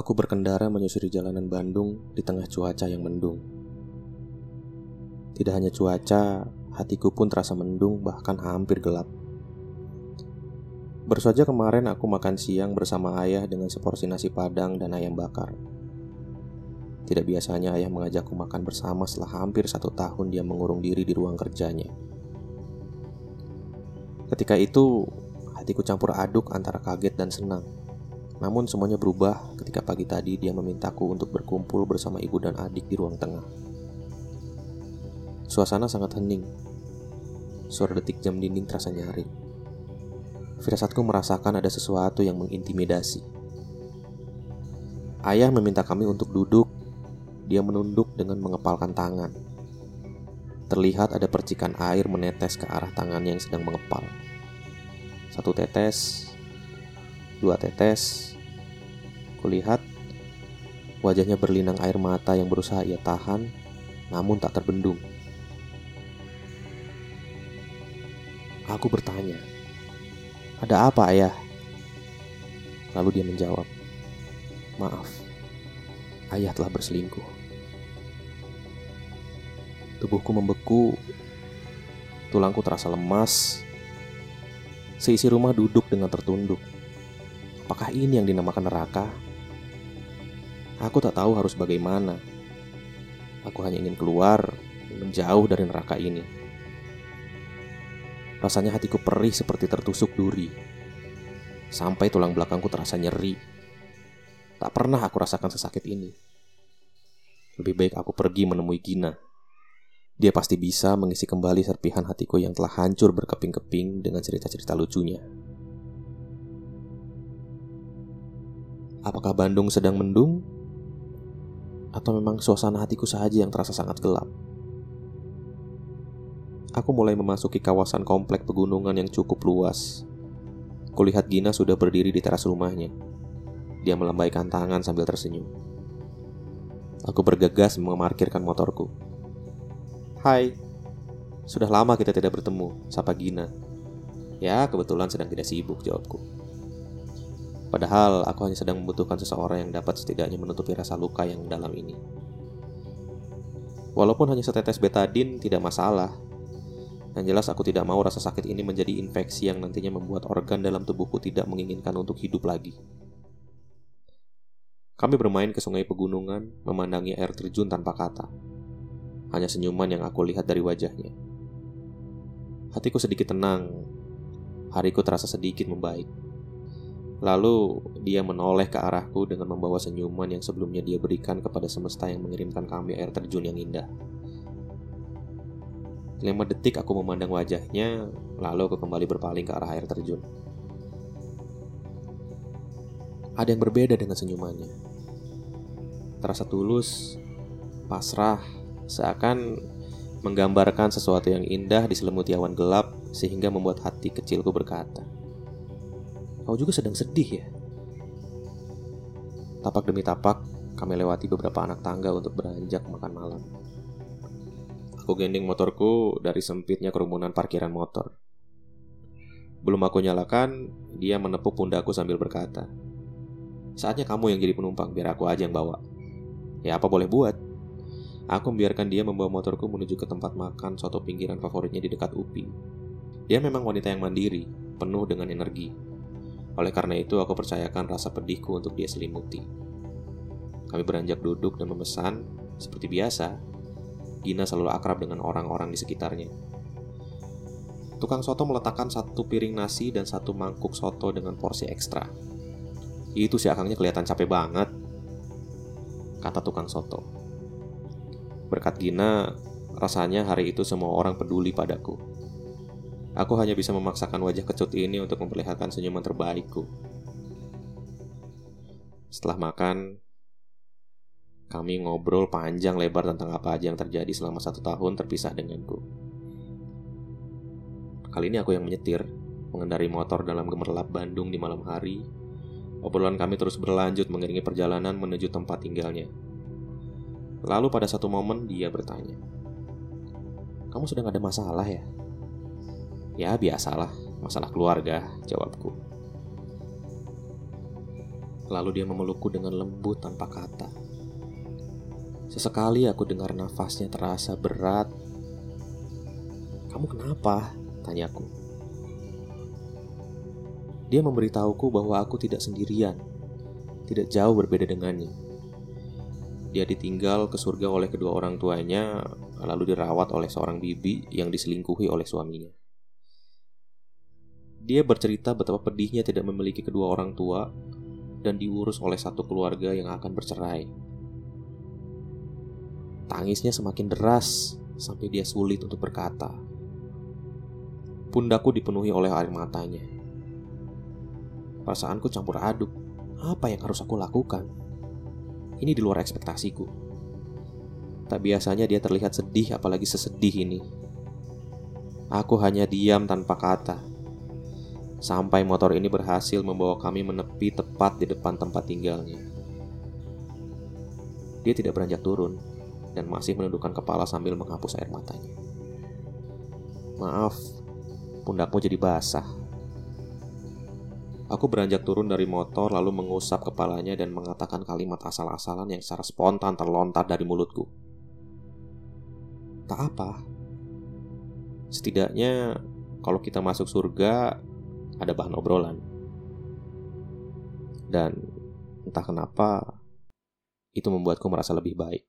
Aku berkendara menyusuri jalanan Bandung di tengah cuaca yang mendung. Tidak hanya cuaca, hatiku pun terasa mendung bahkan hampir gelap. Baru saja kemarin aku makan siang bersama ayah dengan seporsi nasi padang dan ayam bakar. Tidak biasanya ayah mengajakku makan bersama setelah hampir satu tahun dia mengurung diri di ruang kerjanya. Ketika itu, hatiku campur aduk antara kaget dan senang. Namun semuanya berubah ketika pagi tadi dia memintaku untuk berkumpul bersama ibu dan adik di ruang tengah. Suasana sangat hening. Suara detik jam dinding terasa nyaring. Firasatku merasakan ada sesuatu yang mengintimidasi. Ayah meminta kami untuk duduk. Dia menunduk dengan mengepalkan tangan. Terlihat ada percikan air menetes ke arah tangannya yang sedang mengepal. Satu tetes, dua tetes, Kulihat wajahnya berlinang air mata yang berusaha ia tahan, namun tak terbendung. Aku bertanya, "Ada apa, Ayah?" Lalu dia menjawab, "Maaf, Ayah telah berselingkuh." Tubuhku membeku, tulangku terasa lemas. Seisi rumah duduk dengan tertunduk. Apakah ini yang dinamakan neraka? Aku tak tahu harus bagaimana. Aku hanya ingin keluar, menjauh dari neraka ini. Rasanya hatiku perih seperti tertusuk duri. Sampai tulang belakangku terasa nyeri. Tak pernah aku rasakan sesakit ini. Lebih baik aku pergi menemui Gina. Dia pasti bisa mengisi kembali serpihan hatiku yang telah hancur berkeping-keping dengan cerita-cerita lucunya. Apakah Bandung sedang mendung? Atau memang suasana hatiku saja yang terasa sangat gelap? Aku mulai memasuki kawasan komplek pegunungan yang cukup luas. Kulihat Gina sudah berdiri di teras rumahnya. Dia melambaikan tangan sambil tersenyum. Aku bergegas memarkirkan motorku. Hai, sudah lama kita tidak bertemu, sapa Gina. Ya, kebetulan sedang tidak sibuk, jawabku. Padahal aku hanya sedang membutuhkan seseorang yang dapat setidaknya menutupi rasa luka yang dalam ini. Walaupun hanya setetes betadin tidak masalah. Yang jelas aku tidak mau rasa sakit ini menjadi infeksi yang nantinya membuat organ dalam tubuhku tidak menginginkan untuk hidup lagi. Kami bermain ke sungai pegunungan, memandangi air terjun tanpa kata. Hanya senyuman yang aku lihat dari wajahnya. Hatiku sedikit tenang. Hariku terasa sedikit membaik. Lalu dia menoleh ke arahku dengan membawa senyuman yang sebelumnya dia berikan kepada semesta yang mengirimkan kami air terjun yang indah. Lima detik aku memandang wajahnya, lalu aku kembali berpaling ke arah air terjun. Ada yang berbeda dengan senyumannya. Terasa tulus, pasrah, seakan menggambarkan sesuatu yang indah di diselimuti awan gelap sehingga membuat hati kecilku berkata, Kau juga sedang sedih ya? Tapak demi tapak, kami lewati beberapa anak tangga untuk beranjak makan malam. Aku gending motorku dari sempitnya kerumunan parkiran motor. Belum aku nyalakan, dia menepuk pundakku sambil berkata, Saatnya kamu yang jadi penumpang, biar aku aja yang bawa. Ya apa boleh buat. Aku membiarkan dia membawa motorku menuju ke tempat makan soto pinggiran favoritnya di dekat UPI. Dia memang wanita yang mandiri, penuh dengan energi, oleh karena itu, aku percayakan rasa pedihku untuk dia selimuti. Kami beranjak duduk dan memesan, seperti biasa. Gina selalu akrab dengan orang-orang di sekitarnya. Tukang soto meletakkan satu piring nasi dan satu mangkuk soto dengan porsi ekstra. Itu si akangnya kelihatan capek banget, kata tukang soto. Berkat Gina, rasanya hari itu semua orang peduli padaku. Aku hanya bisa memaksakan wajah kecut ini untuk memperlihatkan senyuman terbaikku. Setelah makan, kami ngobrol panjang lebar tentang apa aja yang terjadi selama satu tahun terpisah denganku. Kali ini aku yang menyetir, mengendari motor dalam gemerlap Bandung di malam hari. Obrolan kami terus berlanjut mengiringi perjalanan menuju tempat tinggalnya. Lalu pada satu momen dia bertanya, "Kamu sedang ada masalah ya?" Ya biasalah, masalah keluarga, jawabku. Lalu dia memelukku dengan lembut tanpa kata. Sesekali aku dengar nafasnya terasa berat. Kamu kenapa? Tanyaku. Dia memberitahuku bahwa aku tidak sendirian, tidak jauh berbeda dengannya. Dia ditinggal ke surga oleh kedua orang tuanya, lalu dirawat oleh seorang bibi yang diselingkuhi oleh suaminya. Dia bercerita betapa pedihnya tidak memiliki kedua orang tua dan diurus oleh satu keluarga yang akan bercerai. Tangisnya semakin deras sampai dia sulit untuk berkata. Pundaku dipenuhi oleh air matanya. Perasaanku campur aduk. Apa yang harus aku lakukan? Ini di luar ekspektasiku. Tak biasanya dia terlihat sedih apalagi sesedih ini. Aku hanya diam tanpa kata sampai motor ini berhasil membawa kami menepi tepat di depan tempat tinggalnya. Dia tidak beranjak turun dan masih menundukkan kepala sambil menghapus air matanya. Maaf, pundakmu jadi basah. Aku beranjak turun dari motor lalu mengusap kepalanya dan mengatakan kalimat asal-asalan yang secara spontan terlontar dari mulutku. Tak apa. Setidaknya kalau kita masuk surga, ada bahan obrolan. Dan entah kenapa itu membuatku merasa lebih baik.